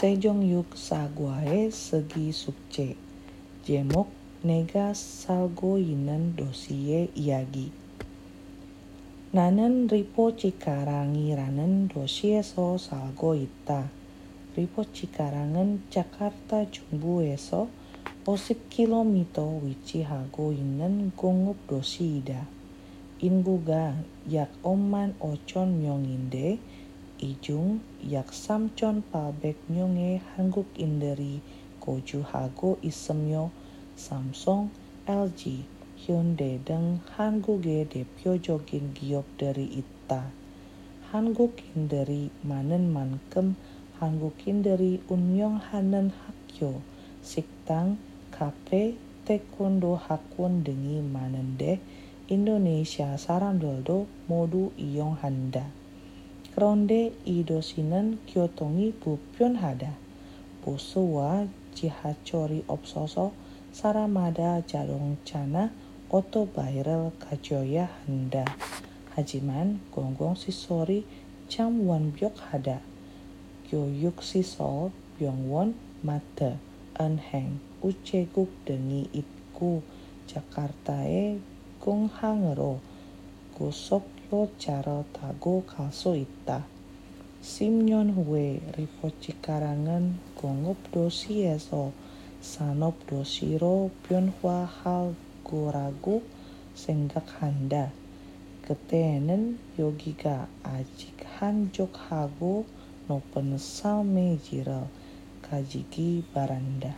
sejong yuk saguae segi sukce. Jemok nega salgo inen dosie iagi. Nanen ripo cikarangi ranen dosie so salgo ita. Ripo cikarangan Jakarta jumbu eso osip kilomito wici hago inen gongup dosi ida. Inbuga yak oman ocon myonginde ijung yak samcon palbek nyonge hangguk inderi koju hago isemyo Samsung, LG, Hyundai deng Hanguge de jogin giok dari ita. Hangukin dari manen mankem Hangukin dari unyong hanen hakyo siktang kape taekwondo hakun dengi manen de Indonesia sarandoldo modu iyong handa. 그런데 이도 씨는 교통이 불편하다. 버스와 지하철이 없어서 사람마다 자동차나 오토바이를 가져야 한다. 하지만 공공시설이 참 완벽하다. 교육시설, 병원, 마트, 은행, 우체국 등이 있고 자카르타의 공항으로 구속 리포차로 타고 갈 수 있다. 10년 후에 리포치카랑은 공업도시에서 산업도시로 변화할 거라고 생각한다. 그때는 여기가 아직 한적하고 높은 삶의 지를 가지기 바란다.